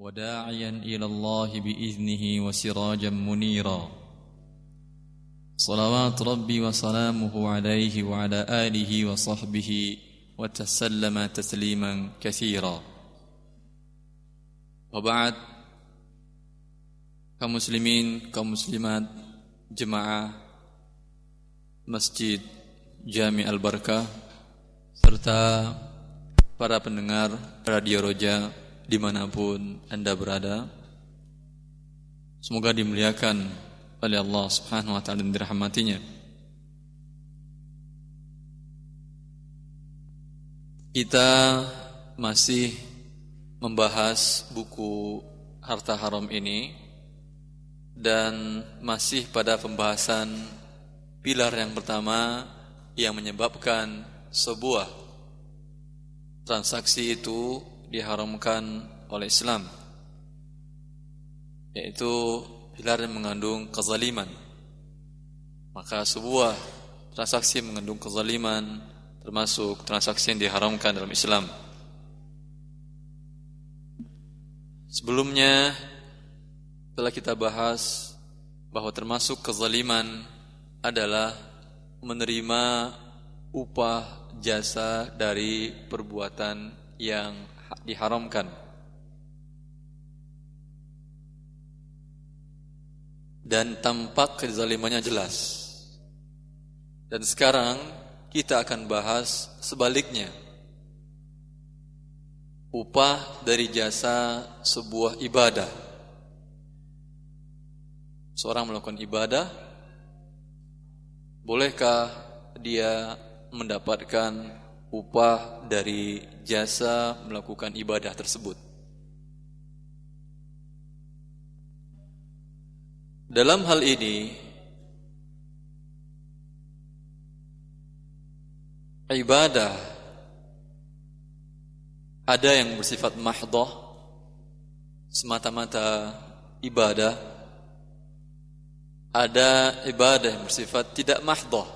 وداعيا إلى الله بإذنه وسراجا منيرا صلوات ربي وسلامه عليه وعلى آله وصحبه وتسلم تسليما كثيرا وبعد كمسلمين كمسلمات جماعة مسجد جامع البركة serta para pendengar Radio Roja di mana pun anda berada semoga dimuliakan oleh Allah subhanahu wa ta'ala dan dirahmatinya. Kita masih membahas buku harta haram ini dan masih pada pembahasan pilar yang pertama yang menyebabkan sebuah transaksi itu diharamkan oleh Islam yaitu pilar yang mengandung kezaliman. Maka sebuah transaksi mengandung kezaliman termasuk transaksi yang diharamkan dalam Islam. Sebelumnya telah kita bahas bahwa termasuk kezaliman adalah menerima upah jasa dari perbuatan yang diharamkan. Dan tampak kezalimannya jelas. Dan sekarang kita akan bahas sebaliknya. Upah dari jasa sebuah ibadah. Seorang melakukan ibadah, bolehkah dia mendapatkan upah dari jasa melakukan ibadah tersebut. Dalam hal ini ibadah ada yang bersifat mahdoh semata-mata ibadah ada ibadah yang bersifat tidak mahdoh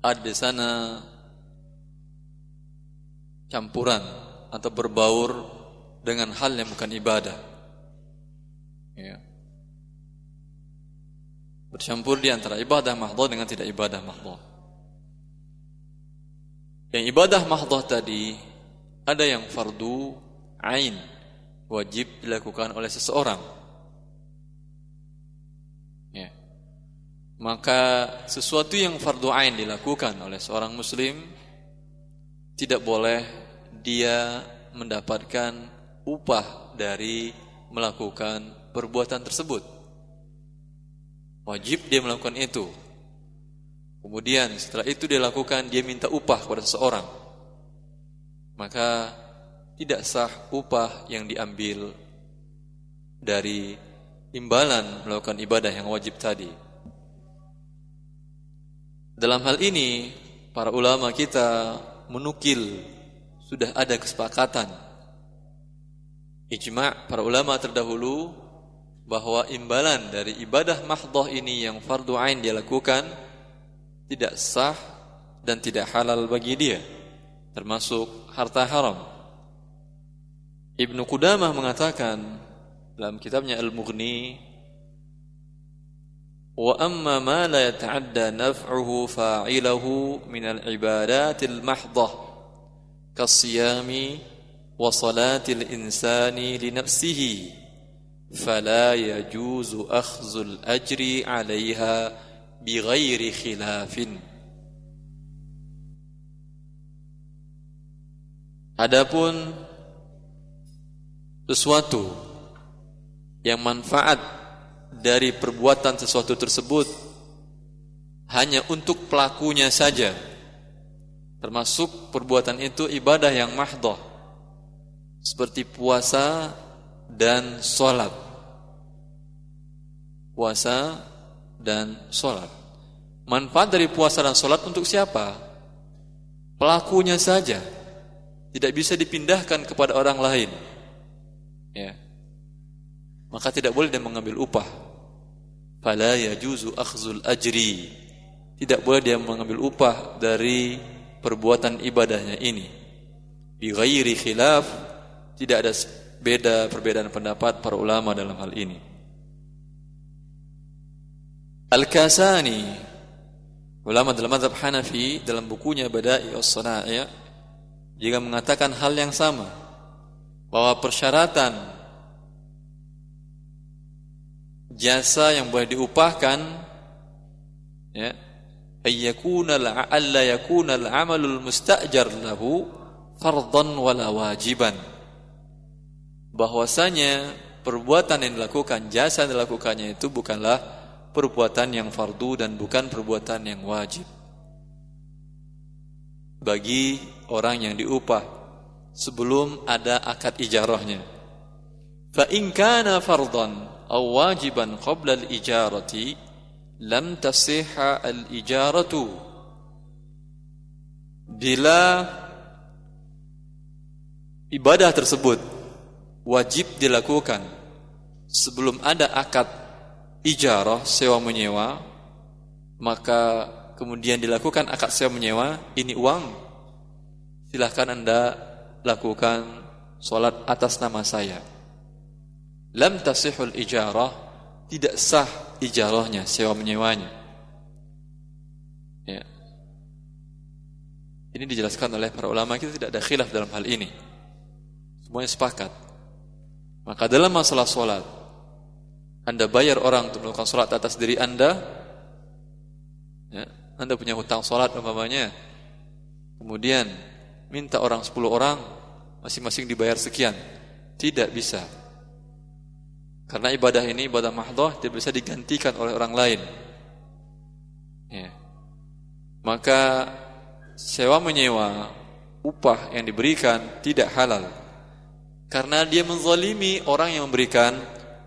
ada di sana campuran atau berbaur dengan hal yang bukan ibadah. Ya. Bercampur di antara ibadah mahdoh dengan tidak ibadah mahdoh. Yang ibadah mahdoh tadi ada yang fardu ain wajib dilakukan oleh seseorang. Ya. Maka sesuatu yang fardu ain dilakukan oleh seorang muslim tidak boleh dia mendapatkan upah dari melakukan perbuatan tersebut. Wajib dia melakukan itu. Kemudian setelah itu dia lakukan, dia minta upah kepada seseorang. Maka tidak sah upah yang diambil dari imbalan melakukan ibadah yang wajib tadi. Dalam hal ini, para ulama kita menukil. Sudah ada kesepakatan. Ijma' para ulama terdahulu bahwa imbalan dari ibadah mahdoh ini yang fardu ain dia lakukan tidak sah dan tidak halal bagi dia termasuk harta haram. Ibnu Qudamah mengatakan dalam kitabnya Al-Mughni وأما ما لا يتعدى نفعه فاعله من العبادات المحضة كالصيام وصلاة الإنسان لنفسه فلا يجوز أخذ الأجر عليها بغير خلاف. Adapun sesuatu yang manfaat dari perbuatan sesuatu tersebut hanya untuk pelakunya saja. Termasuk perbuatan itu ibadah yang mahdoh seperti puasa dan sholat. Puasa dan sholat. Manfaat dari puasa dan sholat untuk siapa? pelakunya saja. Tidak bisa dipindahkan kepada orang lain. Ya. Maka tidak boleh dia mengambil upah fala yajuzu akhzul ajri. Tidak boleh dia mengambil upah dari perbuatan ibadahnya ini. Bi ghairi khilaf tidak ada beda perbedaan pendapat para ulama dalam hal ini. Al-Kasani ulama dalam mazhab Hanafi dalam bukunya Bada'i as-Sana'i juga mengatakan hal yang sama. Bahwa persyaratan jasa yang boleh diupahkan ya ayyakuna alla yakuna al-amalul mustajar lahu fardhan wala wajiban. Bahwasanya perbuatan yang dilakukan jasa yang dilakukannya itu bukanlah perbuatan yang fardu dan bukan perbuatan yang wajib. Bagi orang yang diupah sebelum ada akad ijarahnya. Fa in kana aw wajiban qabla al-ijarati lam tasihha bila ibadah tersebut. Wajib dilakukan sebelum ada akad ijarah sewa menyewa. Maka kemudian dilakukan akad sewa menyewa ini uang. Silahkan anda lakukan solat atas nama saya lam tasihul ijarah tidak sah ijarahnya sewa menyewanya ya. ini dijelaskan oleh para ulama kita tidak ada khilaf dalam hal ini semuanya sepakat maka dalam masalah solat, Anda bayar orang untuk melakukan solat atas diri Anda, ya, Anda punya hutang solat umpamanya, kemudian minta orang 10 orang, masing-masing dibayar sekian. Tidak bisa. Karena ibadah ini, ibadah mahdoh, tidak bisa digantikan oleh orang lain. Ya. Maka sewa menyewa, upah yang diberikan tidak halal karena dia menzalimi orang yang memberikan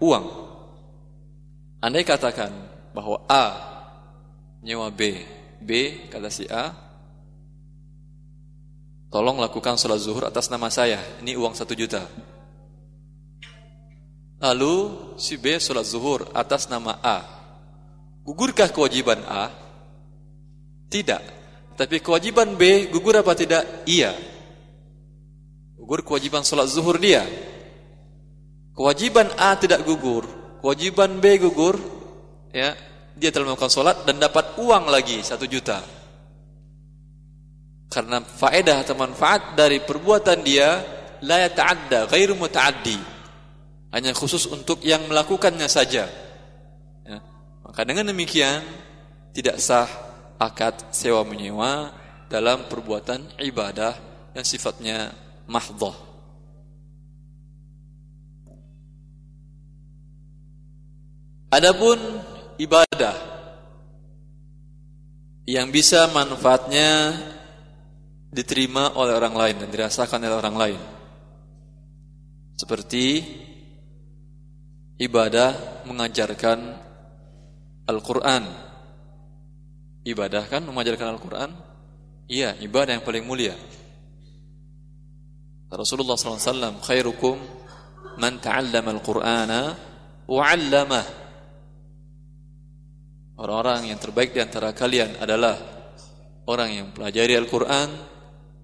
uang. Andai katakan bahwa A nyewa B, B kata si A, tolong lakukan sholat zuhur atas nama saya, ini uang satu juta. Lalu si B sholat zuhur atas nama A. Gugurkah kewajiban A? Tidak. Tapi kewajiban B gugur apa tidak? Iya gugur kewajiban sholat zuhur dia. Kewajiban A tidak gugur, kewajiban B gugur, ya dia telah melakukan sholat dan dapat uang lagi satu juta. Karena faedah atau manfaat dari perbuatan dia la yata'adda, ghairu muta'addi. Hanya khusus untuk yang melakukannya saja. Ya. Maka dengan demikian tidak sah akad sewa menyewa dalam perbuatan ibadah yang sifatnya mahdhah Adapun ibadah yang bisa manfaatnya diterima oleh orang lain dan dirasakan oleh orang lain. Seperti ibadah mengajarkan Al-Qur'an. Ibadah kan mengajarkan Al-Qur'an? Iya, ibadah yang paling mulia. Rasulullah SAW khairukum man ta'allama al-Qur'ana wa 'allamah. Orang-orang yang terbaik di antara kalian adalah orang yang pelajari Al-Qur'an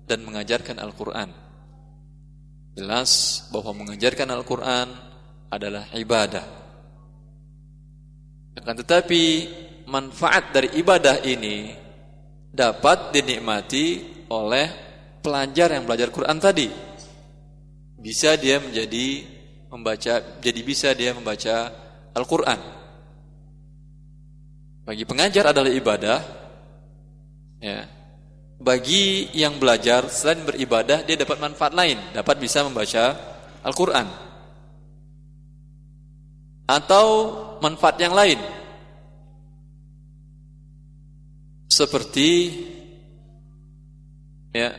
dan mengajarkan Al-Qur'an. Jelas bahwa mengajarkan Al-Qur'an adalah ibadah. Akan tetapi manfaat dari ibadah ini dapat dinikmati oleh pelajar yang belajar Quran tadi bisa dia menjadi membaca jadi bisa dia membaca Al-Qur'an. Bagi pengajar adalah ibadah. Ya. Bagi yang belajar selain beribadah dia dapat manfaat lain, dapat bisa membaca Al-Qur'an. Atau manfaat yang lain. Seperti ya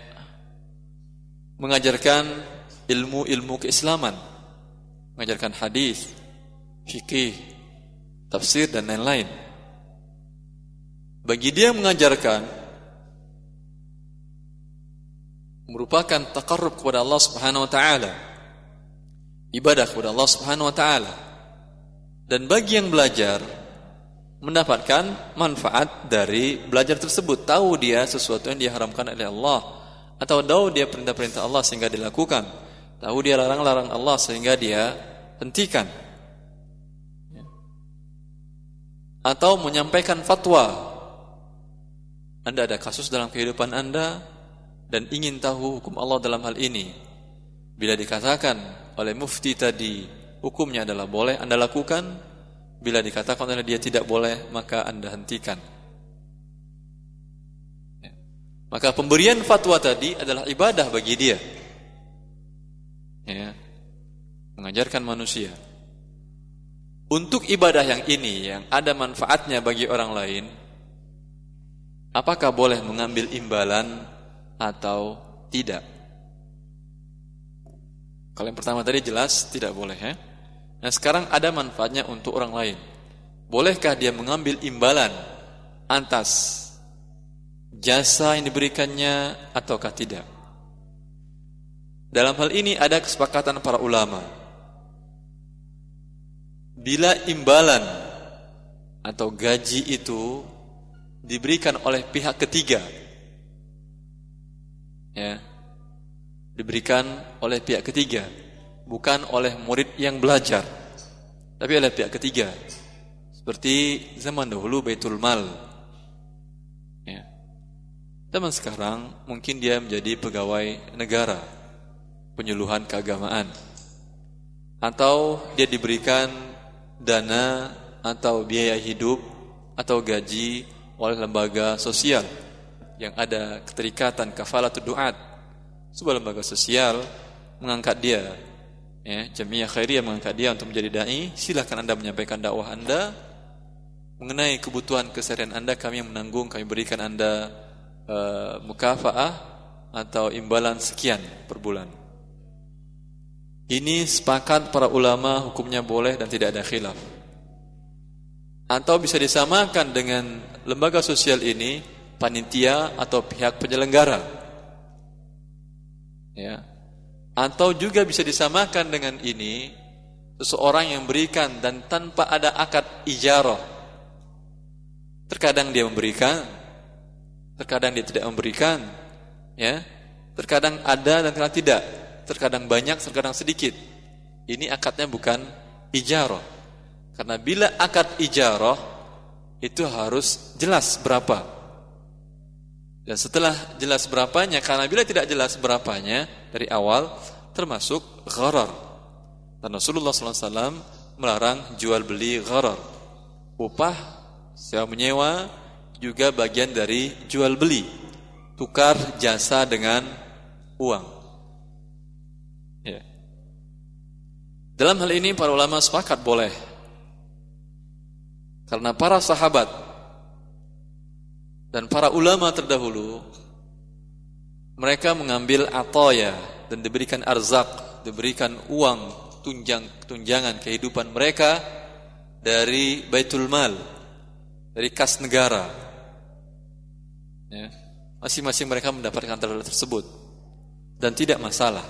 mengajarkan ilmu-ilmu keislaman, mengajarkan hadis, fikih, tafsir dan lain-lain. Bagi dia mengajarkan merupakan takarrub kepada Allah Subhanahu wa taala. Ibadah kepada Allah Subhanahu wa taala. Dan bagi yang belajar mendapatkan manfaat dari belajar tersebut, tahu dia sesuatu yang diharamkan oleh Allah atau tahu dia perintah-perintah Allah sehingga dilakukan tahu dia larang-larang Allah sehingga dia hentikan. Atau menyampaikan fatwa. Anda ada kasus dalam kehidupan Anda dan ingin tahu hukum Allah dalam hal ini. Bila dikatakan oleh mufti tadi hukumnya adalah boleh Anda lakukan, bila dikatakan oleh dia tidak boleh maka Anda hentikan. Ya. Maka pemberian fatwa tadi adalah ibadah bagi dia ya, mengajarkan manusia. Untuk ibadah yang ini yang ada manfaatnya bagi orang lain, apakah boleh mengambil imbalan atau tidak? Kalau yang pertama tadi jelas tidak boleh ya. Nah sekarang ada manfaatnya untuk orang lain. Bolehkah dia mengambil imbalan atas jasa yang diberikannya ataukah tidak? Dalam hal ini ada kesepakatan para ulama. Bila imbalan atau gaji itu diberikan oleh pihak ketiga, ya, diberikan oleh pihak ketiga, bukan oleh murid yang belajar, tapi oleh pihak ketiga. Seperti zaman dahulu Baitul Mal. Ya. Zaman sekarang mungkin dia menjadi pegawai negara penyuluhan keagamaan atau dia diberikan dana atau biaya hidup atau gaji oleh lembaga sosial yang ada keterikatan kafalatul duat sebuah lembaga sosial mengangkat dia ya jamiah khairiyah mengangkat dia untuk menjadi dai silahkan Anda menyampaikan dakwah Anda mengenai kebutuhan keseharian Anda kami yang menanggung kami berikan Anda uh, mukafaah atau imbalan sekian per bulan ini sepakat para ulama hukumnya boleh dan tidak ada khilaf. Atau bisa disamakan dengan lembaga sosial ini panitia atau pihak penyelenggara. Ya. Atau juga bisa disamakan dengan ini seseorang yang berikan dan tanpa ada akad ijarah. Terkadang dia memberikan, terkadang dia tidak memberikan, ya. Terkadang ada dan terkadang tidak terkadang banyak, terkadang sedikit. Ini akadnya bukan ijarah. Karena bila akad ijarah itu harus jelas berapa. Dan setelah jelas berapanya, karena bila tidak jelas berapanya dari awal, termasuk gharar. Dan Rasulullah SAW melarang jual beli gharar. Upah, sewa menyewa, juga bagian dari jual beli. Tukar jasa dengan uang. Dalam hal ini para ulama sepakat boleh. Karena para sahabat dan para ulama terdahulu mereka mengambil atoya dan diberikan arzak, diberikan uang tunjang tunjangan kehidupan mereka dari Baitul Mal, dari kas negara. Ya. Masing-masing mereka mendapatkan hal tersebut dan tidak masalah.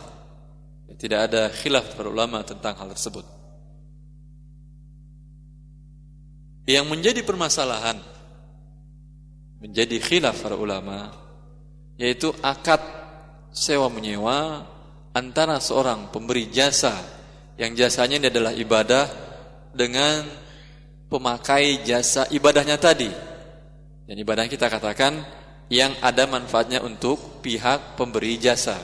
Tidak ada khilaf para ulama tentang hal tersebut. Yang menjadi permasalahan menjadi khilaf para ulama yaitu akad sewa menyewa antara seorang pemberi jasa yang jasanya ini adalah ibadah dengan pemakai jasa ibadahnya tadi. Dan ibadah kita katakan yang ada manfaatnya untuk pihak pemberi jasa.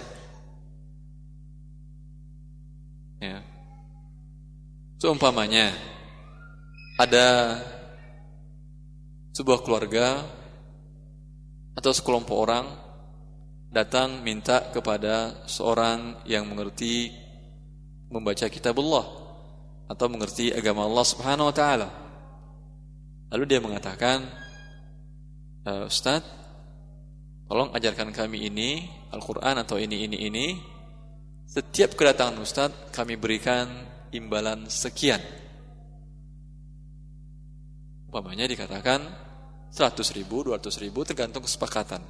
Ya. Seumpamanya ada sebuah keluarga atau sekelompok orang datang minta kepada seorang yang mengerti membaca kitab Allah atau mengerti agama Allah Subhanahu wa taala. Lalu dia mengatakan, e, "Ustaz, tolong ajarkan kami ini Al-Qur'an atau ini ini ini setiap kedatangan Ustadz kami berikan imbalan sekian. Umpamanya dikatakan 100 ribu, 200 ribu tergantung kesepakatan.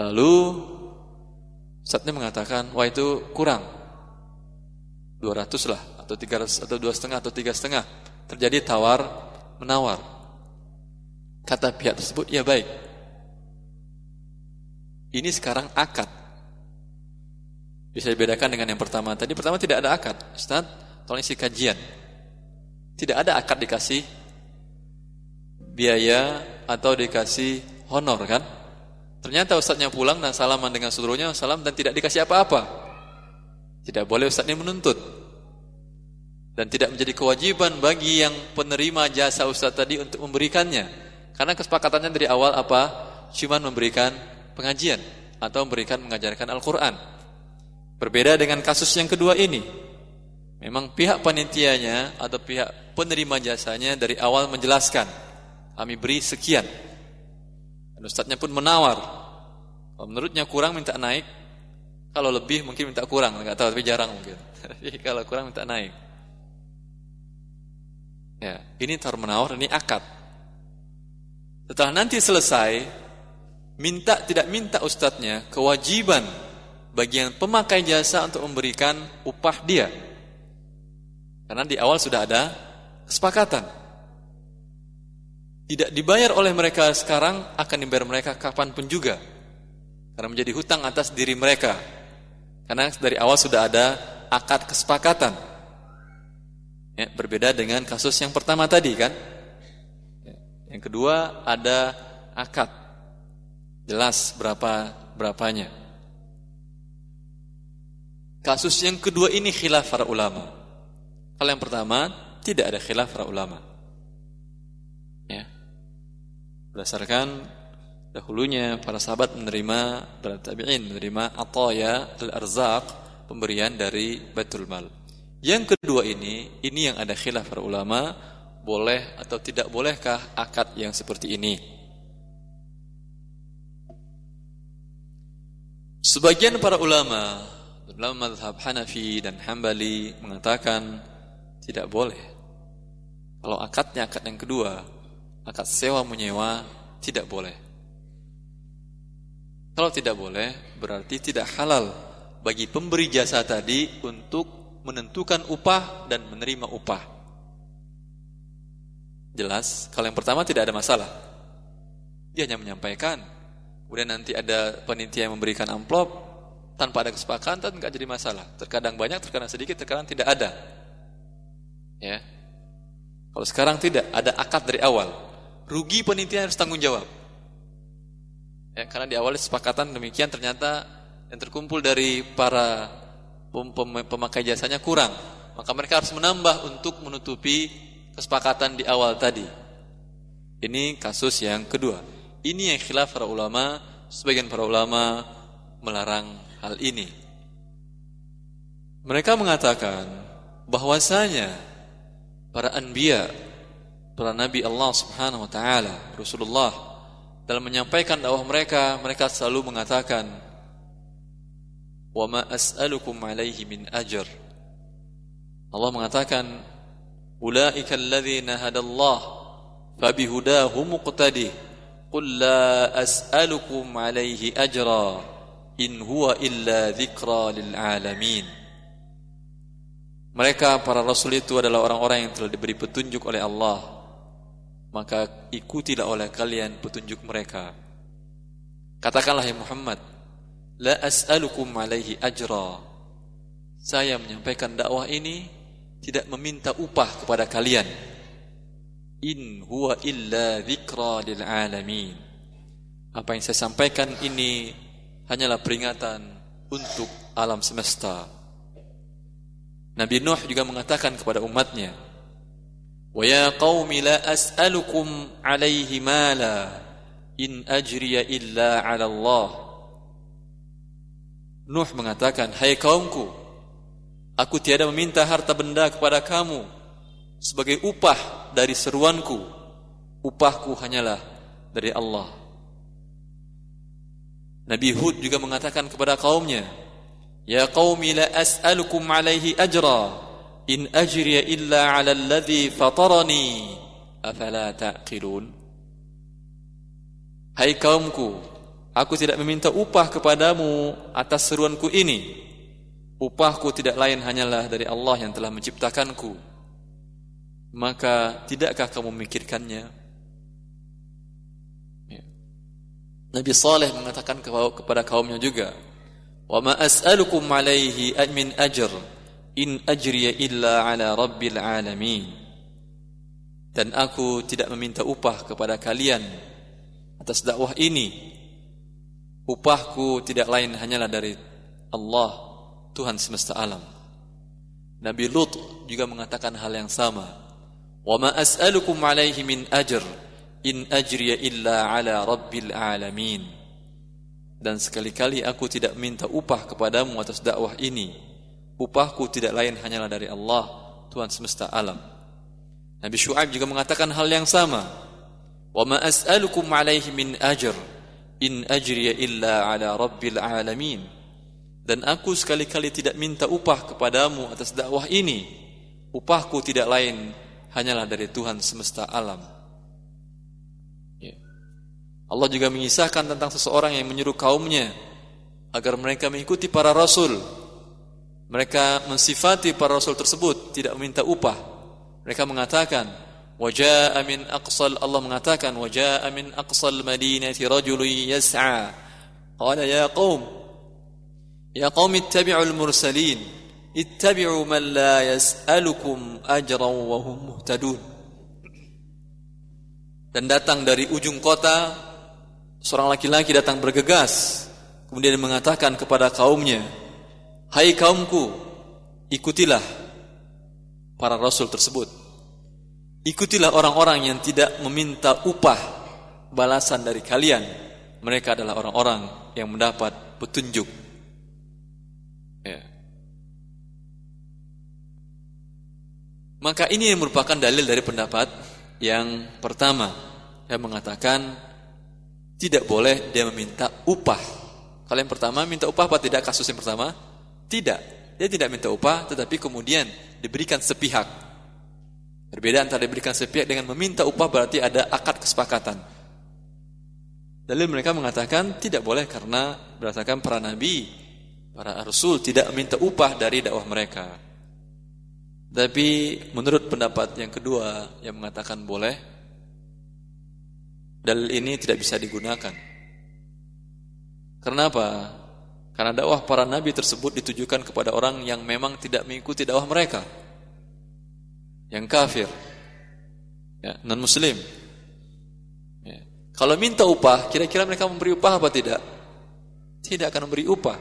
Lalu Ustadznya mengatakan, wah itu kurang. 200 lah, atau 300, atau dua setengah, atau tiga setengah. Terjadi tawar menawar. Kata pihak tersebut, ya baik. Ini sekarang akad Bisa dibedakan dengan yang pertama. Tadi pertama tidak ada akad. Ustaz, tolong isi kajian. Tidak ada akad dikasih biaya atau dikasih honor kan? Ternyata ustaznya pulang dan salaman dengan seluruhnya salam dan tidak dikasih apa-apa. Tidak boleh ustaznya menuntut. Dan tidak menjadi kewajiban bagi yang penerima jasa ustaz tadi untuk memberikannya. Karena kesepakatannya dari awal apa? Cuma memberikan pengajian atau memberikan mengajarkan Al-Quran. Berbeda dengan kasus yang kedua ini. Memang pihak panitianya atau pihak penerima jasanya dari awal menjelaskan. Kami beri sekian. Dan ustadznya pun menawar. Kalau menurutnya kurang minta naik. Kalau lebih mungkin minta kurang. Enggak tahu tapi jarang mungkin. Tapi kalau kurang minta naik. Ya, ini tar menawar, ini akad. Setelah nanti selesai, minta tidak minta ustadznya kewajiban bagian pemakai jasa untuk memberikan upah dia. Karena di awal sudah ada kesepakatan. Tidak dibayar oleh mereka sekarang, akan dibayar mereka kapan pun juga. Karena menjadi hutang atas diri mereka. Karena dari awal sudah ada akad kesepakatan. Ya, berbeda dengan kasus yang pertama tadi kan. Ya, yang kedua ada akad. Jelas berapa berapanya. Kasus yang kedua ini khilaf para ulama. Kalau yang pertama tidak ada khilaf para ulama. Berdasarkan dahulunya para sahabat menerima para tabi'in menerima ataya al-arzaq pemberian dari Baitul Mal. Yang kedua ini, ini yang ada khilaf para ulama, boleh atau tidak bolehkah akad yang seperti ini? Sebagian para ulama dalam mazhab Hanafi dan Hambali mengatakan tidak boleh. Kalau akadnya akad yang kedua, akad sewa menyewa tidak boleh. Kalau tidak boleh, berarti tidak halal bagi pemberi jasa tadi untuk menentukan upah dan menerima upah. Jelas, kalau yang pertama tidak ada masalah. Dia hanya menyampaikan. Kemudian nanti ada panitia yang memberikan amplop, tanpa ada kesepakatan nggak jadi masalah. Terkadang banyak, terkadang sedikit, terkadang tidak ada. Ya. Kalau sekarang tidak, ada akad dari awal. Rugi penitia harus tanggung jawab. Ya, karena di awal kesepakatan demikian ternyata yang terkumpul dari para pemakai jasanya kurang. Maka mereka harus menambah untuk menutupi kesepakatan di awal tadi. Ini kasus yang kedua. Ini yang khilaf para ulama, sebagian para ulama melarang hal ini. Mereka mengatakan bahwasanya para anbiya, para nabi Allah Subhanahu wa taala, Rasulullah dalam menyampaikan dakwah mereka, mereka selalu mengatakan wa ma as'alukum alaihi min ajr. Allah mengatakan ulaika alladzina hadallah fabihudahu muqtadi qul la as'alukum alaihi ajra in huwa illa dzikra lil alamin mereka para rasul itu adalah orang-orang yang telah diberi petunjuk oleh Allah maka ikutilah oleh kalian petunjuk mereka. Katakanlah ya Muhammad la as'alukum alaihi ajra. Saya menyampaikan dakwah ini tidak meminta upah kepada kalian. In huwa illa dzikra lil alamin. Apa yang saya sampaikan ini hanyalah peringatan untuk alam semesta. Nabi Nuh juga mengatakan kepada umatnya, "Wa ya qaumi la as'alukum 'alaihi mala in ajriya illa 'ala Allah." Nuh mengatakan, "Hai kaumku, aku tiada meminta harta benda kepada kamu sebagai upah dari seruanku. Upahku hanyalah dari Allah." Nabi Hud juga mengatakan kepada kaumnya, "Ya qaumi la as'alukum 'alaihi ajra, in ajriya illa 'ala alladhi fatarani, afala ta'qilun?" Hai kaumku, aku tidak meminta upah kepadamu atas seruanku ini. Upahku tidak lain hanyalah dari Allah yang telah menciptakanku. Maka tidakkah kamu memikirkannya? Nabi Saleh mengatakan kepada kaumnya juga, Wa ma as'alukum alaihi min ajr in ajriya illa ala rabbil alamin. Dan aku tidak meminta upah kepada kalian atas dakwah ini. Upahku tidak lain hanyalah dari Allah, Tuhan semesta alam. Nabi Lut juga mengatakan hal yang sama. Wa ma as'alukum alaihi min ajr in ajriya illa ala rabbil alamin dan sekali-kali aku tidak minta upah kepadamu atas dakwah ini upahku tidak lain hanyalah dari Allah Tuhan semesta alam. Nabi Shu'aib juga mengatakan hal yang sama. Wa ma as'alukum alaihi min ajr in ajriya illa ala rabbil alamin. Dan aku sekali-kali tidak minta upah kepadamu atas dakwah ini. Upahku tidak lain hanyalah dari Tuhan semesta alam. Allah juga mengisahkan tentang seseorang yang menyuruh kaumnya agar mereka mengikuti para rasul. Mereka mensifati para rasul tersebut tidak meminta upah. Mereka mengatakan, "Waja'a min aqsal Allah mengatakan, "Waja'a min aqsal madinati rajulun yas'a." Qala ya qaum, ya qaum ittabi'ul mursalin. Ittabi'u man la yas'alukum ajran wa hum muhtadun. Dan datang dari ujung kota seorang laki-laki datang bergegas kemudian mengatakan kepada kaumnya hai kaumku ikutilah para rasul tersebut ikutilah orang-orang yang tidak meminta upah balasan dari kalian mereka adalah orang-orang yang mendapat petunjuk ya. maka ini merupakan dalil dari pendapat yang pertama yang mengatakan tidak boleh dia meminta upah. Kalau yang pertama minta upah apa tidak kasus yang pertama? Tidak. Dia tidak minta upah tetapi kemudian diberikan sepihak. Berbeda antara diberikan sepihak dengan meminta upah berarti ada akad kesepakatan. Dalil mereka mengatakan tidak boleh karena berdasarkan para nabi, para rasul tidak minta upah dari dakwah mereka. Tapi menurut pendapat yang kedua yang mengatakan boleh, dalil ini tidak bisa digunakan. Kenapa? Karena dakwah para nabi tersebut ditujukan kepada orang yang memang tidak mengikuti dakwah mereka. Yang kafir. Ya, non muslim. Ya. Kalau minta upah, kira-kira mereka memberi upah apa tidak? Tidak akan memberi upah.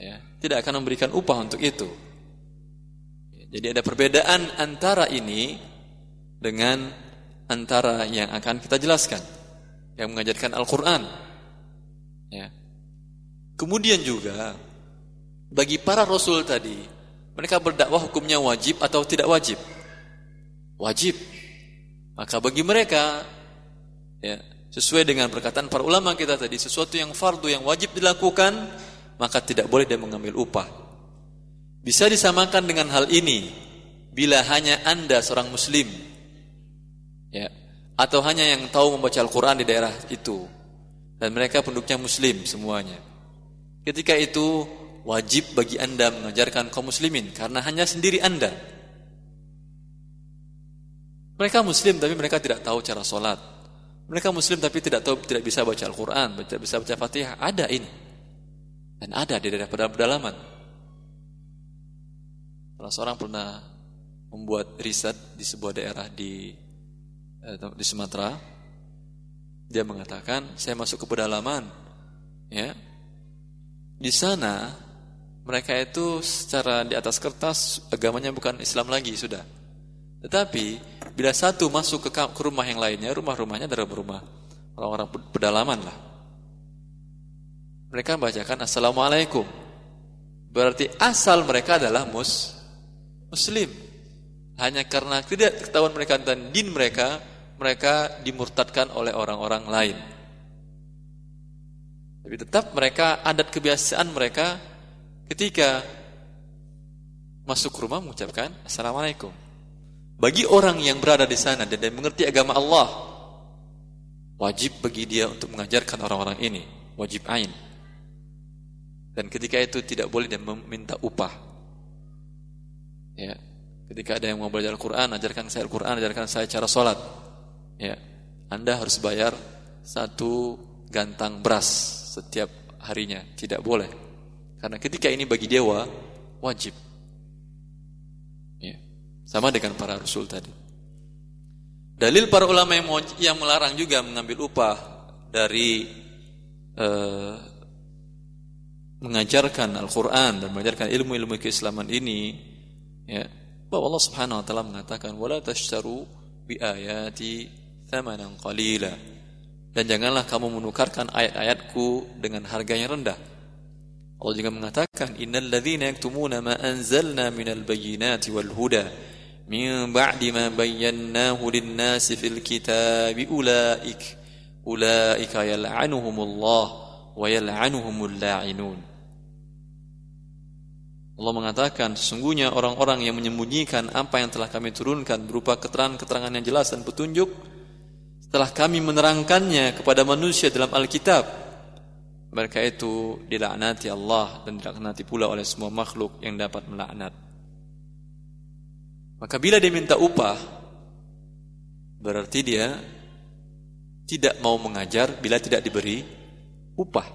Ya, tidak akan memberikan upah untuk itu. Ya, jadi ada perbedaan antara ini dengan antara yang akan kita jelaskan yang mengajarkan Al-Qur'an. Ya. Kemudian juga bagi para rasul tadi, mereka berdakwah hukumnya wajib atau tidak wajib? Wajib. Maka bagi mereka ya, sesuai dengan perkataan para ulama kita tadi, sesuatu yang fardu yang wajib dilakukan, maka tidak boleh dia mengambil upah. Bisa disamakan dengan hal ini bila hanya Anda seorang muslim ya atau hanya yang tahu membaca Al-Qur'an di daerah itu dan mereka penduduknya muslim semuanya ketika itu wajib bagi Anda mengajarkan kaum muslimin karena hanya sendiri Anda. Mereka muslim tapi mereka tidak tahu cara sholat. Mereka muslim tapi tidak tahu tidak bisa baca Al-Qur'an tidak bisa baca Fatihah. Ada ini. Dan ada di daerah pedalaman. Salah seorang pernah membuat riset di sebuah daerah di Eh, di Sumatera. Dia mengatakan saya masuk ke pedalaman ya di sana mereka itu secara di atas kertas agamanya bukan Islam lagi sudah. Tetapi bila satu masuk ke, ke rumah yang lainnya rumah-rumahnya adalah rumah orang-orang pedalaman lah. Mereka membacakan assalamualaikum. Berarti asal mereka adalah mus muslim. Hanya karena tidak ketahuan mereka dan din mereka mereka dimurtadkan oleh orang-orang lain. Tapi tetap mereka adat kebiasaan mereka ketika masuk rumah mengucapkan assalamualaikum. Bagi orang yang berada di sana dan, dan mengerti agama Allah, wajib bagi dia untuk mengajarkan orang-orang ini, wajib ain. Dan ketika itu tidak boleh dia meminta upah. Ya, ketika ada yang mau belajar Al-Quran, ajarkan saya Al-Quran, ajarkan saya cara sholat ya Anda harus bayar satu gantang beras setiap harinya. Tidak boleh. Karena ketika ini bagi dia wajib. Ya. Sama dengan para rasul tadi. Dalil para ulama yang, yang melarang juga mengambil upah dari uh, mengajarkan Al-Quran dan mengajarkan ilmu-ilmu keislaman ini ya bahwa Allah Subhanahu wa taala mengatakan wala tashtaru bi ayati thamanan qalila dan janganlah kamu menukarkan ayat-ayatku dengan harga yang rendah. Allah juga mengatakan innal ladzina yaktumuna ma anzalna minal bayyinati wal huda min ba'di ma bayyanahu lin-nasi fil kitabi ulaik ulaika yal'anuhumullah wa yal'anuhumul la'inun. Allah mengatakan sesungguhnya orang-orang yang menyembunyikan apa yang telah kami turunkan berupa keterangan-keterangan yang jelas dan petunjuk setelah kami menerangkannya kepada manusia dalam Alkitab. Mereka itu dilaknati Allah dan dilaknati pula oleh semua makhluk yang dapat melaknat. Maka bila dia minta upah berarti dia tidak mau mengajar bila tidak diberi upah.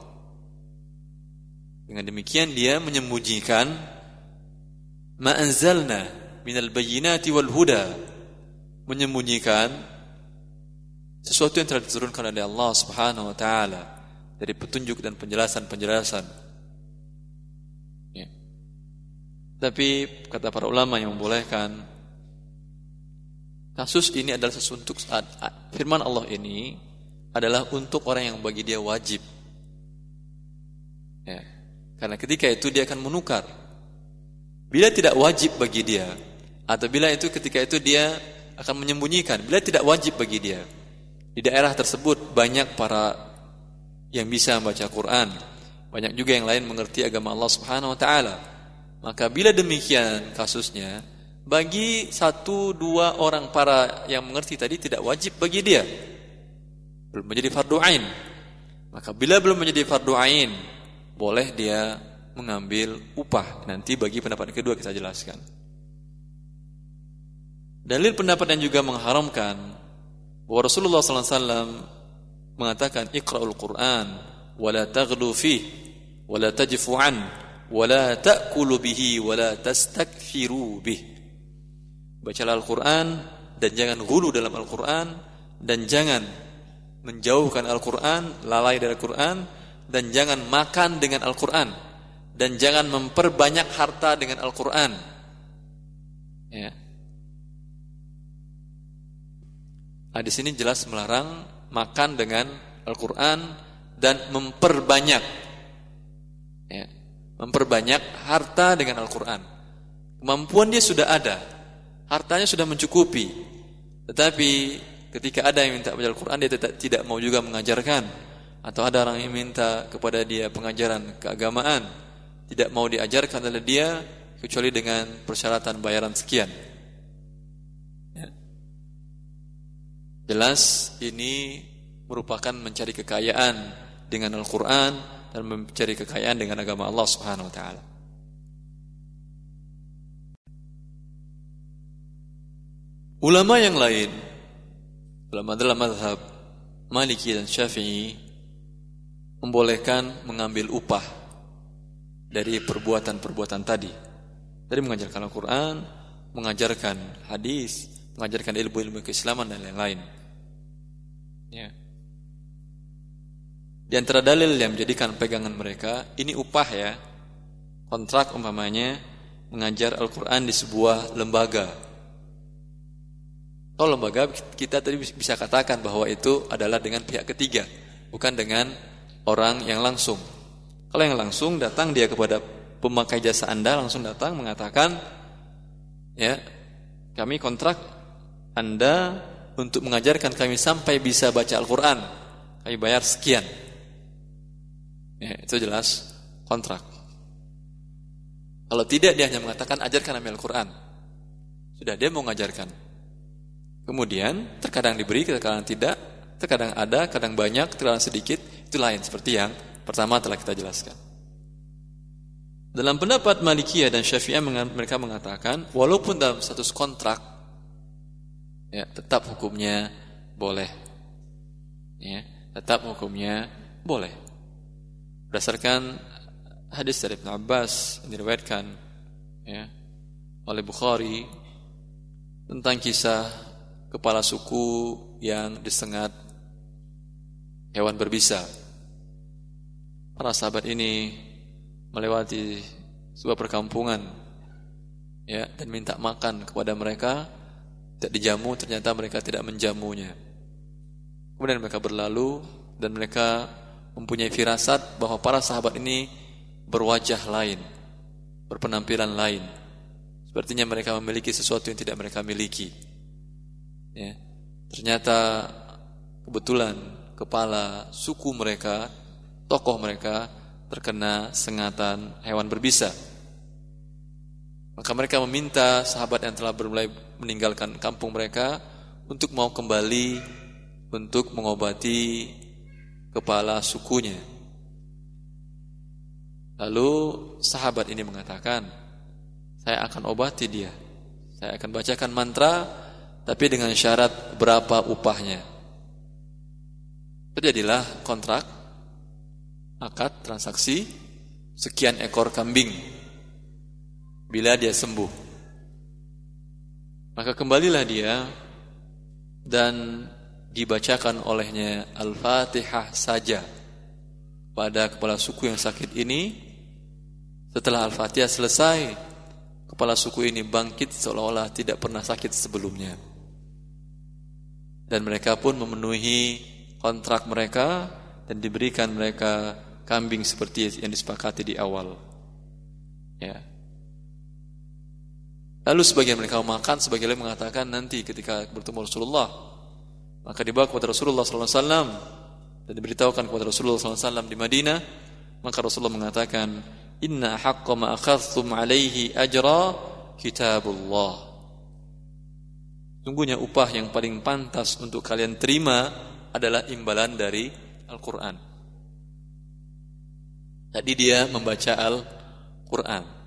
Dengan demikian dia menyembunyikan ma anzalna minal bayyinati wal huda menyembunyikan sesuatu yang telah diturunkan oleh Allah Subhanahu wa taala dari petunjuk dan penjelasan-penjelasan. Ya. Tapi kata para ulama yang membolehkan kasus ini adalah sesuatu firman Allah ini adalah untuk orang yang bagi dia wajib. Ya. Karena ketika itu dia akan menukar. Bila tidak wajib bagi dia, atau bila itu ketika itu dia akan menyembunyikan, bila tidak wajib bagi dia. Di daerah tersebut banyak para yang bisa membaca Quran, banyak juga yang lain mengerti agama Allah Subhanahu wa taala. Maka bila demikian kasusnya, bagi satu dua orang para yang mengerti tadi tidak wajib bagi dia. Belum menjadi fardu ain. Maka bila belum menjadi fardu ain, boleh dia mengambil upah. Nanti bagi pendapat kedua kita jelaskan. Dalil pendapat yang juga mengharamkan bahwa Rasulullah SAW mengatakan Iqra'ul Quran wala taghlu fih wala tajfu an wala ta'kulu bihi wala tastakfiru bih. Bacalah Al-Quran dan jangan gulu dalam Al-Quran dan jangan menjauhkan Al-Quran, lalai dari Al-Quran dan jangan makan dengan Al-Quran dan jangan memperbanyak harta dengan Al-Quran. Ya. Nah, di sini jelas melarang makan dengan Al-Quran dan memperbanyak, ya, memperbanyak harta dengan Al-Quran. Kemampuan dia sudah ada, hartanya sudah mencukupi, tetapi ketika ada yang minta baca Al-Quran dia tidak, tidak mau juga mengajarkan. Atau ada orang yang minta kepada dia pengajaran keagamaan tidak mau diajarkan oleh dia kecuali dengan persyaratan bayaran sekian jelas ini merupakan mencari kekayaan dengan Al-Quran dan mencari kekayaan dengan agama Allah Subhanahu Wa Taala ulama yang lain ulama dalam madhab Maliki dan Syafi'i membolehkan mengambil upah dari perbuatan-perbuatan tadi. Dari mengajarkan Al-Quran, mengajarkan hadis, mengajarkan ilmu-ilmu keislaman dan lain-lain. Ya. Di antara dalil yang menjadikan pegangan mereka, ini upah ya, kontrak umpamanya mengajar Al-Quran di sebuah lembaga. Kalau lembaga kita tadi bisa katakan bahwa itu adalah dengan pihak ketiga, bukan dengan orang yang langsung. Kalau yang langsung datang dia kepada pemakai jasa Anda langsung datang mengatakan ya, kami kontrak Anda untuk mengajarkan kami sampai bisa baca Al-Qur'an. Kami bayar sekian. Ya, itu jelas kontrak. Kalau tidak dia hanya mengatakan ajarkan kami Al-Qur'an. Sudah dia mau mengajarkan. Kemudian terkadang diberi, terkadang tidak, terkadang ada, kadang banyak, terkadang sedikit. Itu lain seperti yang pertama telah kita jelaskan. Dalam pendapat Malikiyah dan Syafi'iyah mereka mengatakan walaupun dalam status kontrak ya tetap hukumnya boleh. Ya, tetap hukumnya boleh. berdasarkan hadis dari Ibn Abbas yang diriwayatkan ya, oleh Bukhari tentang kisah kepala suku yang disengat hewan berbisa. Para sahabat ini melewati sebuah perkampungan ya dan minta makan kepada mereka tidak dijamu ternyata mereka tidak menjamunya. Kemudian mereka berlalu dan mereka mempunyai firasat bahwa para sahabat ini berwajah lain, berpenampilan lain. Sepertinya mereka memiliki sesuatu yang tidak mereka miliki. Ya. Ternyata kebetulan kepala suku mereka, tokoh mereka terkena sengatan hewan berbisa. Maka mereka meminta sahabat yang telah mulai meninggalkan kampung mereka untuk mau kembali untuk mengobati kepala sukunya. Lalu sahabat ini mengatakan, saya akan obati dia. Saya akan bacakan mantra, tapi dengan syarat berapa upahnya. Terjadilah kontrak, akad, transaksi, sekian ekor kambing. Bila dia sembuh. Maka kembalilah dia dan dibacakan olehnya Al-Fatihah saja pada kepala suku yang sakit ini. Setelah Al-Fatihah selesai kepala suku ini bangkit seolah-olah tidak pernah sakit sebelumnya. Dan mereka pun memenuhi kontrak mereka dan diberikan mereka kambing seperti yang disepakati di awal. Ya lalu sebagian mereka makan sebagian lain mengatakan nanti ketika bertemu Rasulullah maka dibawa kepada Rasulullah SAW dan diberitahukan kepada Rasulullah SAW di Madinah. Maka Rasulullah mengatakan, Inna haqqa ma alaihi ajra kitabullah. Sungguhnya upah yang paling pantas untuk kalian terima adalah imbalan dari Al-Quran. Tadi dia membaca Al-Quran.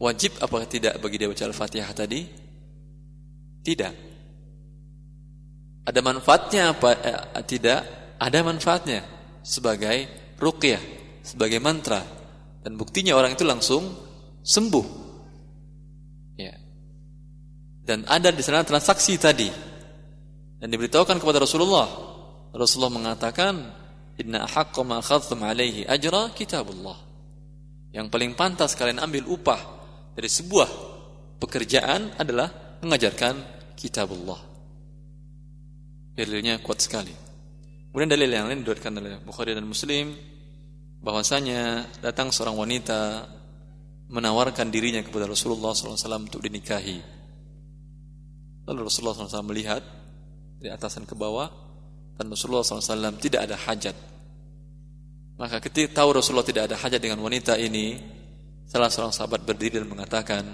Wajib apa tidak bagi dia baca Al-Fatihah tadi? Tidak. Ada manfaatnya apa eh, tidak? Ada manfaatnya sebagai ruqyah, sebagai mantra. Dan buktinya orang itu langsung sembuh. Ya. Dan ada di sana transaksi tadi. Dan diberitahukan kepada Rasulullah. Rasulullah mengatakan, "Inna ahaqqa ma akhadhtum alaihi ajra kitabullah." Yang paling pantas kalian ambil upah dari sebuah pekerjaan adalah mengajarkan kitabullah. Dalilnya kuat sekali. Kemudian dalil yang lain diriwayatkan oleh Bukhari dan Muslim bahwasanya datang seorang wanita menawarkan dirinya kepada Rasulullah SAW untuk dinikahi. Lalu Rasulullah SAW melihat dari atasan ke bawah dan Rasulullah SAW tidak ada hajat. Maka ketika tahu Rasulullah tidak ada hajat dengan wanita ini, salah seorang sahabat berdiri dan mengatakan,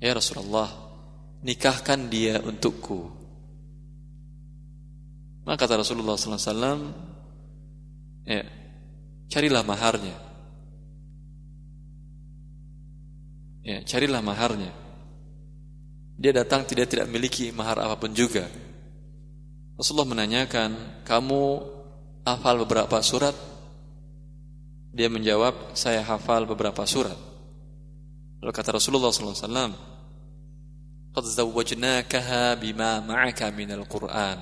Ya Rasulullah, nikahkan dia untukku. Maka kata Rasulullah SAW, ya, carilah maharnya. Ya, carilah maharnya. Dia datang tidak tidak memiliki mahar apa pun juga. Rasulullah menanyakan, kamu hafal beberapa surat? Dia menjawab, saya hafal beberapa surat. Lalu kata Rasulullah SAW, Qad zawwajnakaha bima ma'aka minal Qur'an.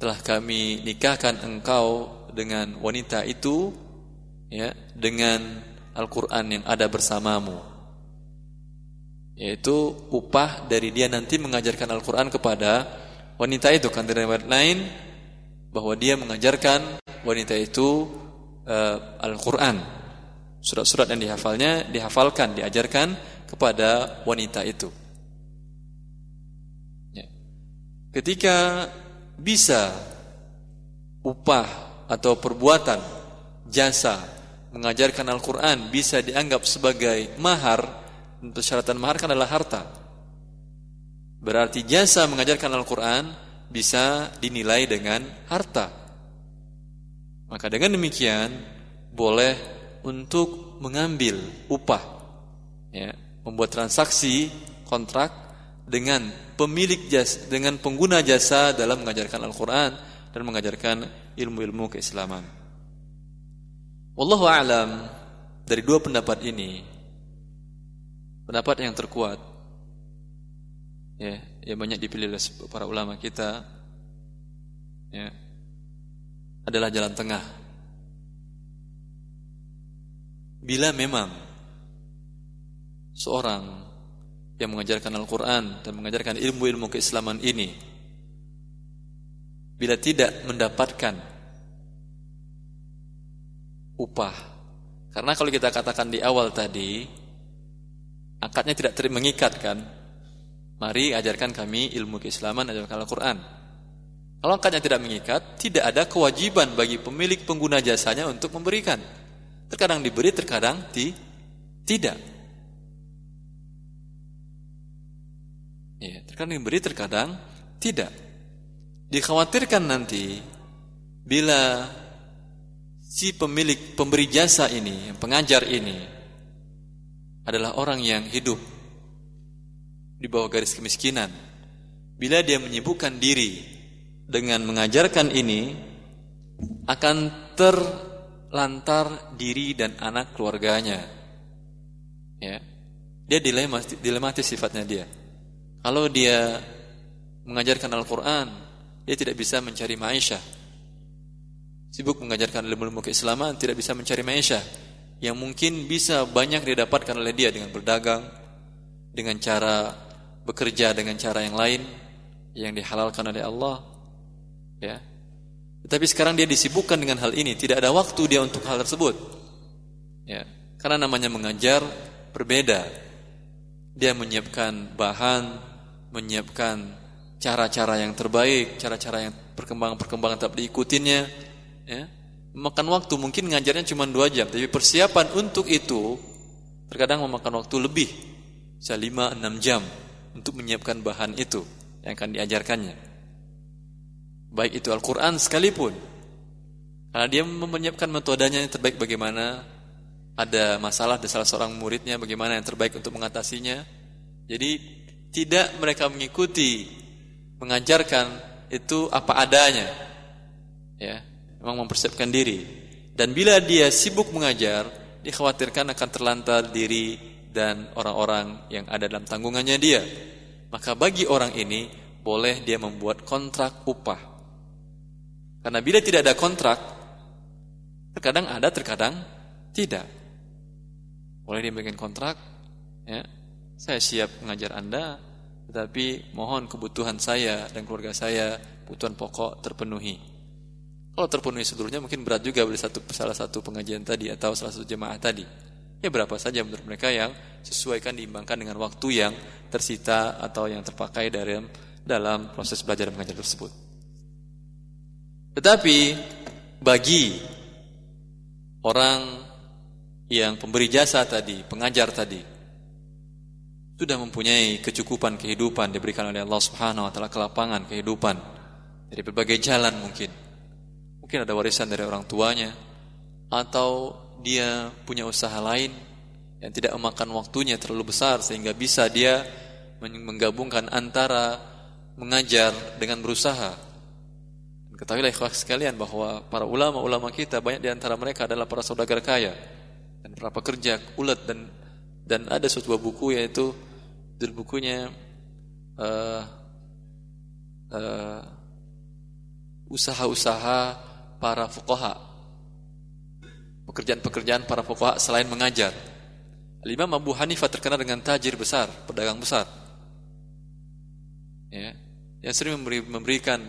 Telah kami nikahkan engkau dengan wanita itu ya dengan Al-Qur'an yang ada bersamamu. Yaitu upah dari dia nanti mengajarkan Al-Qur'an kepada wanita itu. Kan riwayat lain bahwa dia mengajarkan wanita itu uh, Al-Qur'an surat-surat yang dihafalnya dihafalkan diajarkan kepada wanita itu. Ya. ketika bisa upah atau perbuatan jasa mengajarkan Al-Quran bisa dianggap sebagai mahar untuk syaratan mahar kan adalah harta. Berarti jasa mengajarkan Al-Quran bisa dinilai dengan harta. Maka dengan demikian boleh untuk mengambil upah ya, membuat transaksi kontrak dengan pemilik jasa dengan pengguna jasa dalam mengajarkan Al-Qur'an dan mengajarkan ilmu-ilmu keislaman. Wallahu a'lam dari dua pendapat ini pendapat yang terkuat ya yang banyak dipilih oleh para ulama kita ya adalah jalan tengah bila memang seorang yang mengajarkan Al-Quran dan mengajarkan ilmu-ilmu keislaman ini bila tidak mendapatkan upah karena kalau kita katakan di awal tadi akadnya tidak mengikat kan mari ajarkan kami ilmu keislaman ajarkan Al-Quran. Kalau akadnya tidak mengikat tidak ada kewajiban bagi pemilik pengguna jasanya untuk memberikan terkadang diberi terkadang di, tidak ya, terkadang diberi terkadang tidak dikhawatirkan nanti bila si pemilik pemberi jasa ini pengajar ini adalah orang yang hidup di bawah garis kemiskinan. Bila dia menyibukkan diri dengan mengajarkan ini, akan terlantar diri dan anak keluarganya. Ya. Dia dilematis, dilematis sifatnya dia. Kalau dia mengajarkan Al-Quran, dia tidak bisa mencari maisha. Sibuk mengajarkan ilmu-ilmu keislaman, tidak bisa mencari maisha yang mungkin bisa banyak didapatkan oleh dia dengan berdagang, dengan cara bekerja dengan cara yang lain yang dihalalkan oleh Allah. Ya. Tetapi sekarang dia disibukkan dengan hal ini, tidak ada waktu dia untuk hal tersebut. Ya. Karena namanya mengajar berbeda. Dia menyiapkan bahan, menyiapkan cara-cara yang terbaik, cara-cara yang perkembangan-perkembangan tetap diikutinya, ya memakan waktu mungkin ngajarnya cuma dua jam tapi persiapan untuk itu terkadang memakan waktu lebih bisa lima enam jam untuk menyiapkan bahan itu yang akan diajarkannya baik itu Al-Quran sekalipun karena dia menyiapkan metodenya yang terbaik bagaimana ada masalah di salah seorang muridnya bagaimana yang terbaik untuk mengatasinya jadi tidak mereka mengikuti mengajarkan itu apa adanya ya memang mempersiapkan diri. Dan bila dia sibuk mengajar, dikhawatirkan akan terlantar diri dan orang-orang yang ada dalam tanggungannya dia. Maka bagi orang ini boleh dia membuat kontrak upah. Karena bila tidak ada kontrak, terkadang ada, terkadang tidak. Boleh dia bikin kontrak, ya, saya siap mengajar Anda, tetapi mohon kebutuhan saya dan keluarga saya, kebutuhan pokok terpenuhi. Kalau terpenuhi seluruhnya mungkin berat juga beli satu salah satu pengajian tadi atau salah satu jemaah tadi. Ya berapa saja menurut mereka yang sesuaikan diimbangkan dengan waktu yang tersita atau yang terpakai dalam dalam proses belajar mengajar tersebut. Tetapi bagi orang yang pemberi jasa tadi, pengajar tadi, sudah mempunyai kecukupan kehidupan diberikan oleh Allah Subhanahu wa taala kelapangan kehidupan dari berbagai jalan mungkin Mungkin ada warisan dari orang tuanya atau dia punya usaha lain yang tidak memakan waktunya terlalu besar sehingga bisa dia menggabungkan antara mengajar dengan berusaha. Ketahuilah ikhwah sekalian bahwa para ulama-ulama kita banyak di antara mereka adalah para saudagar kaya dan para pekerja ulet dan dan ada sebuah buku yaitu judul bukunya uh, uh, usaha-usaha para fuqaha. Pekerjaan-pekerjaan para fuqaha selain mengajar. Imam Abu Hanifah terkenal dengan tajir besar, pedagang besar. Ya, yang sering memberi, memberikan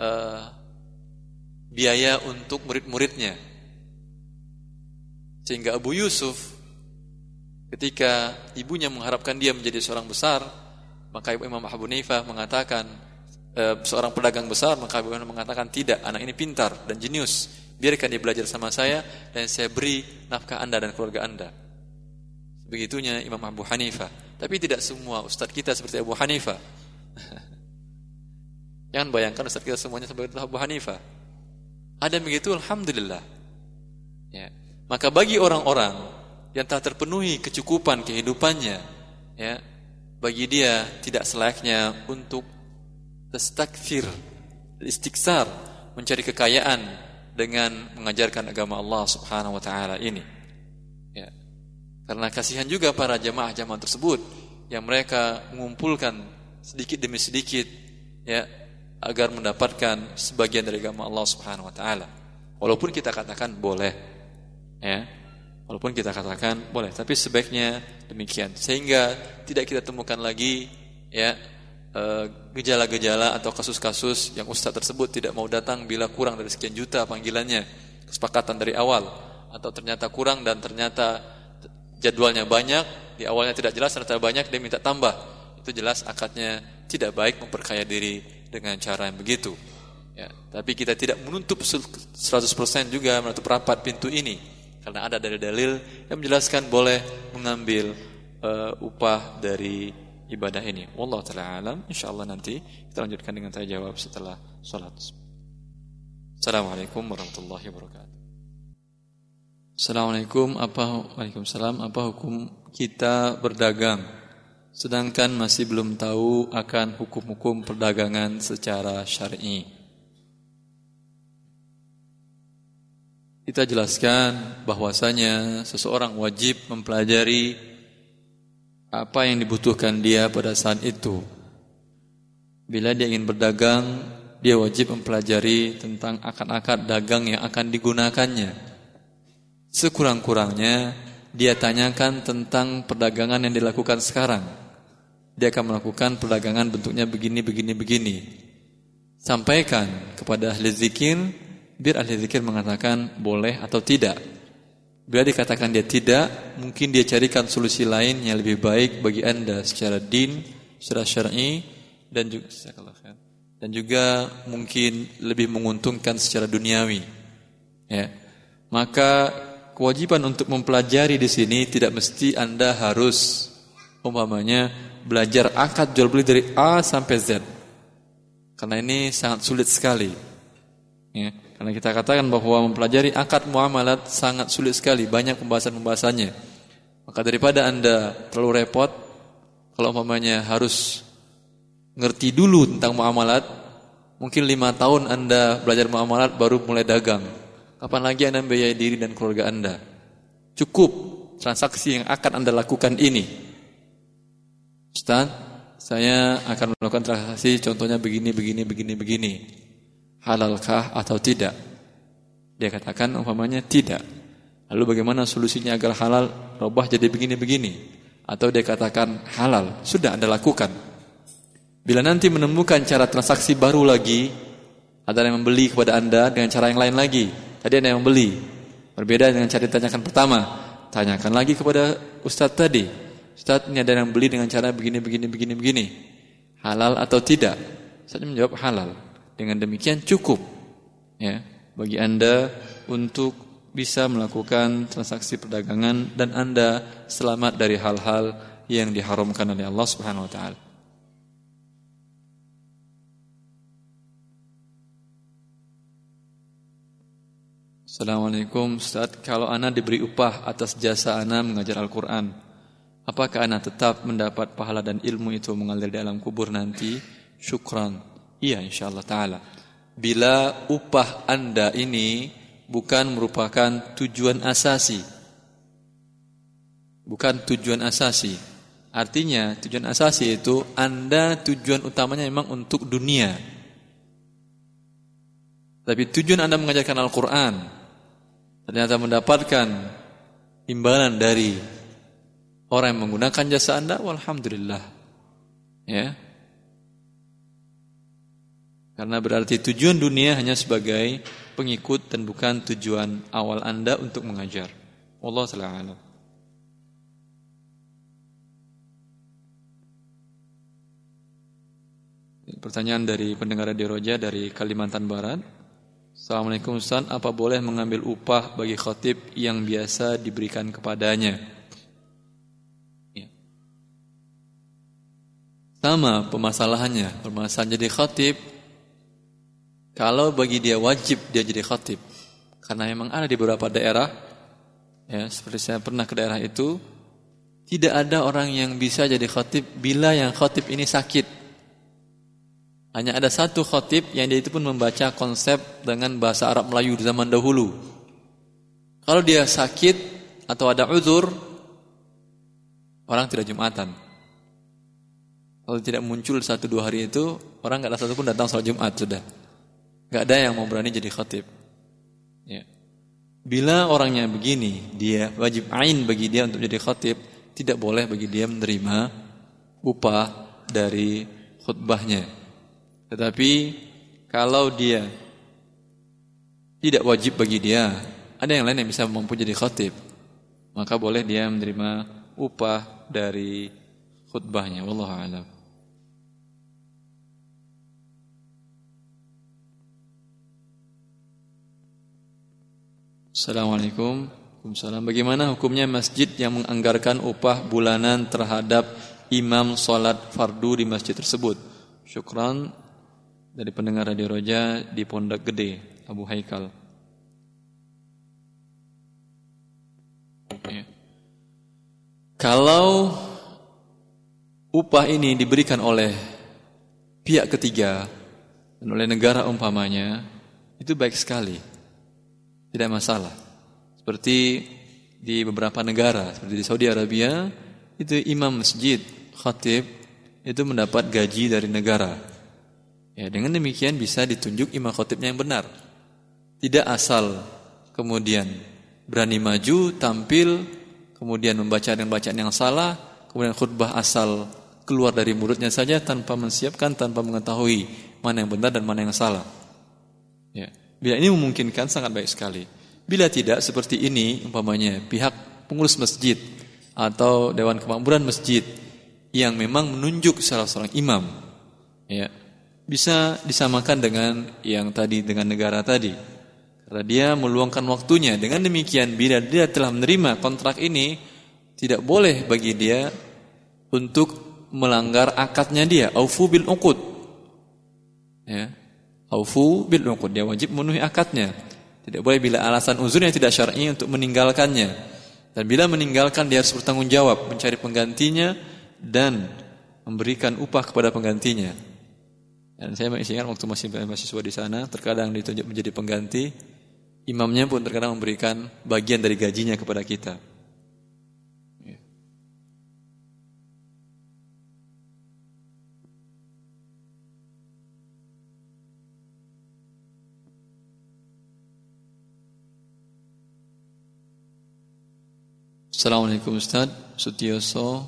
uh, biaya untuk murid-muridnya. Sehingga Abu Yusuf ketika ibunya mengharapkan dia menjadi seorang besar, maka Imam Abu Hanifah mengatakan, Eh, seorang pedagang besar maka Abu mengatakan tidak anak ini pintar dan jenius. Biarkan dia belajar sama saya dan saya beri nafkah anda dan keluarga anda. Begitunya Imam Abu Hanifah. Tapi tidak semua ustadz kita seperti Abu Hanifah jangan bayangkan ustadz kita semuanya seperti Abu Hanifah ada begitu Alhamdulillah ya. maka bagi orang-orang yang tak terpenuhi kecukupan kehidupannya ya bagi dia tidak selayaknya untuk tastakfir istiksar, mencari kekayaan dengan mengajarkan agama Allah Subhanahu wa taala ini. Ya. Karena kasihan juga para jamaah-jamaah tersebut yang mereka mengumpulkan sedikit demi sedikit ya agar mendapatkan sebagian dari agama Allah Subhanahu wa taala. Walaupun kita katakan boleh ya. Walaupun kita katakan boleh, tapi sebaiknya demikian sehingga tidak kita temukan lagi ya eh, gejala-gejala atau kasus-kasus yang ustaz tersebut tidak mau datang bila kurang dari sekian juta panggilannya kesepakatan dari awal atau ternyata kurang dan ternyata jadwalnya banyak di awalnya tidak jelas ternyata banyak dia minta tambah itu jelas akadnya tidak baik memperkaya diri dengan cara yang begitu ya tapi kita tidak menutup 100% juga menutup rapat pintu ini karena ada dari dalil yang menjelaskan boleh mengambil uh, upah dari ibadah ini. Wallahu taala alam. Insyaallah nanti kita lanjutkan dengan tanya jawab setelah salat. Assalamualaikum warahmatullahi wabarakatuh. Assalamualaikum apa Waalaikumsalam apa hukum kita berdagang sedangkan masih belum tahu akan hukum-hukum perdagangan secara syar'i. kita jelaskan bahwasanya seseorang wajib mempelajari apa yang dibutuhkan dia pada saat itu. Bila dia ingin berdagang, dia wajib mempelajari tentang akad-akad dagang yang akan digunakannya. Sekurang-kurangnya dia tanyakan tentang perdagangan yang dilakukan sekarang. Dia akan melakukan perdagangan bentuknya begini, begini, begini. Sampaikan kepada ahli zikir biar ahli zikir mengatakan boleh atau tidak. Bila dikatakan dia tidak, mungkin dia carikan solusi lain yang lebih baik bagi anda secara din, secara syar'i dan juga dan juga mungkin lebih menguntungkan secara duniawi. Ya. Maka kewajiban untuk mempelajari di sini tidak mesti anda harus umpamanya belajar akad jual beli dari A sampai Z. Karena ini sangat sulit sekali. Ya. Karena kita katakan bahwa mempelajari akad muamalat sangat sulit sekali, banyak pembahasan-pembahasannya. Maka daripada Anda terlalu repot, kalau umpamanya harus ngerti dulu tentang muamalat, mungkin lima tahun Anda belajar muamalat baru mulai dagang. Kapan lagi Anda membiayai diri dan keluarga Anda? Cukup transaksi yang akan Anda lakukan ini. Ustaz, saya akan melakukan transaksi contohnya begini, begini, begini, begini halalkah atau tidak? Dia katakan umpamanya tidak. Lalu bagaimana solusinya agar halal robah jadi begini-begini? Atau dia katakan halal, sudah Anda lakukan. Bila nanti menemukan cara transaksi baru lagi, ada yang membeli kepada Anda dengan cara yang lain lagi. Tadi ada yang membeli. Berbeda dengan cara ditanyakan pertama. Tanyakan lagi kepada Ustadz tadi. Ustadz ini ada yang beli dengan cara begini, begini, begini, begini. Halal atau tidak? Saya menjawab halal. Dengan demikian cukup ya bagi Anda untuk bisa melakukan transaksi perdagangan dan Anda selamat dari hal-hal yang diharamkan oleh Allah Subhanahu wa taala. Assalamualaikum Ustaz, kalau Ana diberi upah atas jasa Ana mengajar Al-Quran, apakah Ana tetap mendapat pahala dan ilmu itu mengalir di alam kubur nanti? Syukran. Iya insyaallah taala. Bila upah Anda ini bukan merupakan tujuan asasi. Bukan tujuan asasi. Artinya tujuan asasi itu Anda tujuan utamanya memang untuk dunia. Tapi tujuan Anda mengajarkan Al-Qur'an ternyata mendapatkan imbalan dari orang yang menggunakan jasa Anda, walhamdulillah. Ya, karena berarti tujuan dunia hanya sebagai pengikut dan bukan tujuan awal Anda untuk mengajar. Allah taala Pertanyaan dari pendengar Radio Roja dari Kalimantan Barat. Assalamualaikum Ustaz, apa boleh mengambil upah bagi khotib yang biasa diberikan kepadanya? Sama pemasalahannya. Permasalahan jadi khotib kalau bagi dia wajib dia jadi khatib. Karena memang ada di beberapa daerah, ya seperti saya pernah ke daerah itu, tidak ada orang yang bisa jadi khatib bila yang khatib ini sakit. Hanya ada satu khotib yang dia itu pun membaca konsep dengan bahasa Arab Melayu di zaman dahulu. Kalau dia sakit atau ada uzur, orang tidak Jumatan. Kalau tidak muncul satu dua hari itu, orang nggak ada satu pun datang sholat Jumat sudah. Nggak ada yang mau berani jadi khotib. Ya. Bila orangnya begini, dia wajib ain bagi dia untuk jadi khotib, tidak boleh bagi dia menerima upah dari khutbahnya. Tetapi kalau dia tidak wajib bagi dia, ada yang lain yang bisa mampu jadi khatib, maka boleh dia menerima upah dari khutbahnya. Wallahu a'lam. Assalamualaikum. Waalaikumsalam. Bagaimana hukumnya masjid yang menganggarkan upah bulanan terhadap imam solat fardu di masjid tersebut? Syukran dari pendengar Radio Roja di Pondok Gede, Abu Haikal. Ya. Kalau upah ini diberikan oleh pihak ketiga dan oleh negara umpamanya, itu baik sekali. Tidak masalah. Seperti di beberapa negara, seperti di Saudi Arabia, itu imam masjid, khatib, itu mendapat gaji dari negara Ya, dengan demikian bisa ditunjuk imam khotibnya yang benar. Tidak asal kemudian berani maju, tampil, kemudian membaca dengan bacaan yang salah, kemudian khutbah asal keluar dari mulutnya saja tanpa menyiapkan, tanpa mengetahui mana yang benar dan mana yang salah. Ya. Bila ini memungkinkan sangat baik sekali. Bila tidak seperti ini, umpamanya pihak pengurus masjid atau dewan kemakmuran masjid yang memang menunjuk salah seorang imam, ya, bisa disamakan dengan yang tadi dengan negara tadi. Karena dia meluangkan waktunya. Dengan demikian bila dia telah menerima kontrak ini tidak boleh bagi dia untuk melanggar akadnya dia. Aufu bil uqud. Ya. Aufu bil uqud. Dia wajib memenuhi akadnya. Tidak boleh bila alasan uzurnya tidak syar'i untuk meninggalkannya. Dan bila meninggalkan dia harus bertanggung jawab mencari penggantinya dan memberikan upah kepada penggantinya. Dan saya masih ingat waktu masih mahasiswa di sana, terkadang ditunjuk menjadi pengganti, imamnya pun terkadang memberikan bagian dari gajinya kepada kita. Assalamualaikum Ustaz Sutioso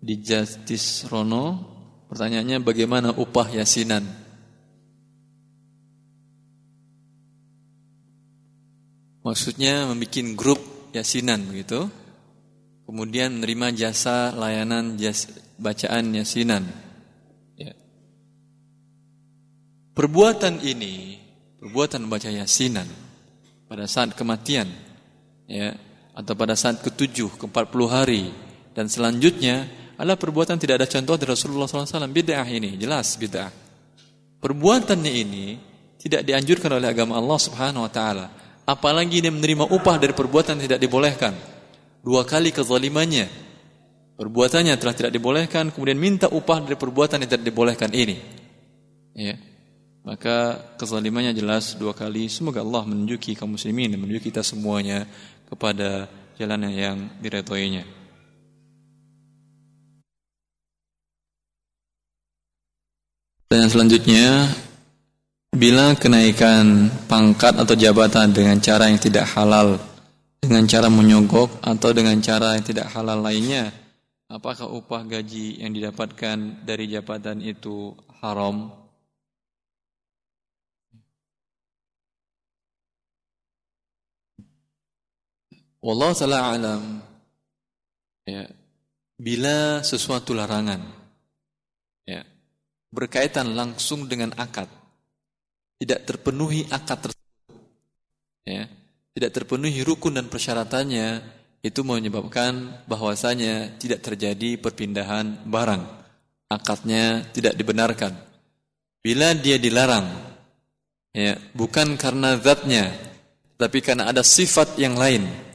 di Justice Rono Pertanyaannya bagaimana upah yasinan? Maksudnya membuat grup yasinan begitu. Kemudian menerima jasa layanan jas, bacaan yasinan. Ya. Perbuatan ini, perbuatan baca yasinan pada saat kematian, ya, atau pada saat ketujuh, ke empat puluh hari dan selanjutnya adalah perbuatan tidak ada contoh dari Rasulullah SAW. Bid'ah ini, jelas bid'ah. Perbuatannya ini tidak dianjurkan oleh agama Allah Subhanahu Wa Taala. Apalagi dia menerima upah dari perbuatan tidak dibolehkan. Dua kali kezalimannya. Perbuatannya telah tidak dibolehkan, kemudian minta upah dari perbuatan yang tidak dibolehkan ini. Ya. Maka kezalimannya jelas dua kali. Semoga Allah menunjuki kaum muslimin dan menunjuki kita semuanya kepada jalan yang diretainya. Dan selanjutnya, bila kenaikan pangkat atau jabatan dengan cara yang tidak halal, dengan cara menyogok atau dengan cara yang tidak halal lainnya, apakah upah gaji yang didapatkan dari jabatan itu haram? Wallah taala alam. Ya. Bila sesuatu larangan, ya, berkaitan langsung dengan akad. Tidak terpenuhi akad tersebut. Ya, tidak terpenuhi rukun dan persyaratannya itu menyebabkan bahwasanya tidak terjadi perpindahan barang. Akadnya tidak dibenarkan. Bila dia dilarang, ya, bukan karena zatnya, tapi karena ada sifat yang lain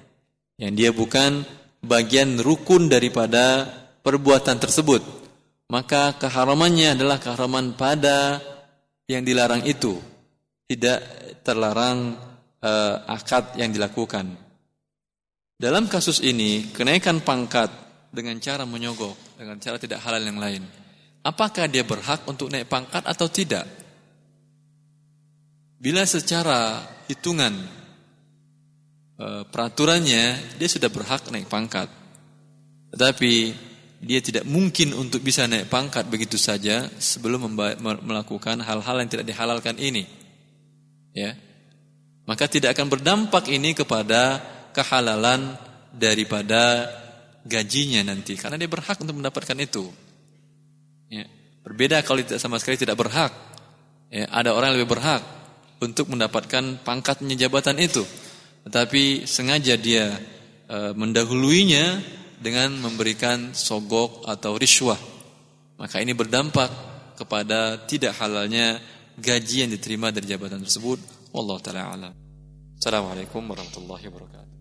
yang dia bukan bagian rukun daripada perbuatan tersebut maka keharamannya adalah keharaman pada yang dilarang itu, tidak terlarang uh, akad yang dilakukan. Dalam kasus ini, kenaikan pangkat dengan cara menyogok, dengan cara tidak halal yang lain. Apakah dia berhak untuk naik pangkat atau tidak? Bila secara hitungan peraturannya dia sudah berhak naik pangkat. Tetapi dia tidak mungkin untuk bisa naik pangkat begitu saja sebelum melakukan hal-hal yang tidak dihalalkan ini. Ya. Maka tidak akan berdampak ini kepada kehalalan daripada gajinya nanti karena dia berhak untuk mendapatkan itu. Ya. Berbeda kalau tidak sama sekali tidak berhak. Ya, ada orang yang lebih berhak untuk mendapatkan pangkatnya jabatan itu. Tetapi sengaja dia e, mendahuluinya dengan memberikan sogok atau riswah. Maka ini berdampak kepada tidak halalnya gaji yang diterima dari jabatan tersebut. Wallahu taala alam. Assalamualaikum warahmatullahi wabarakatuh.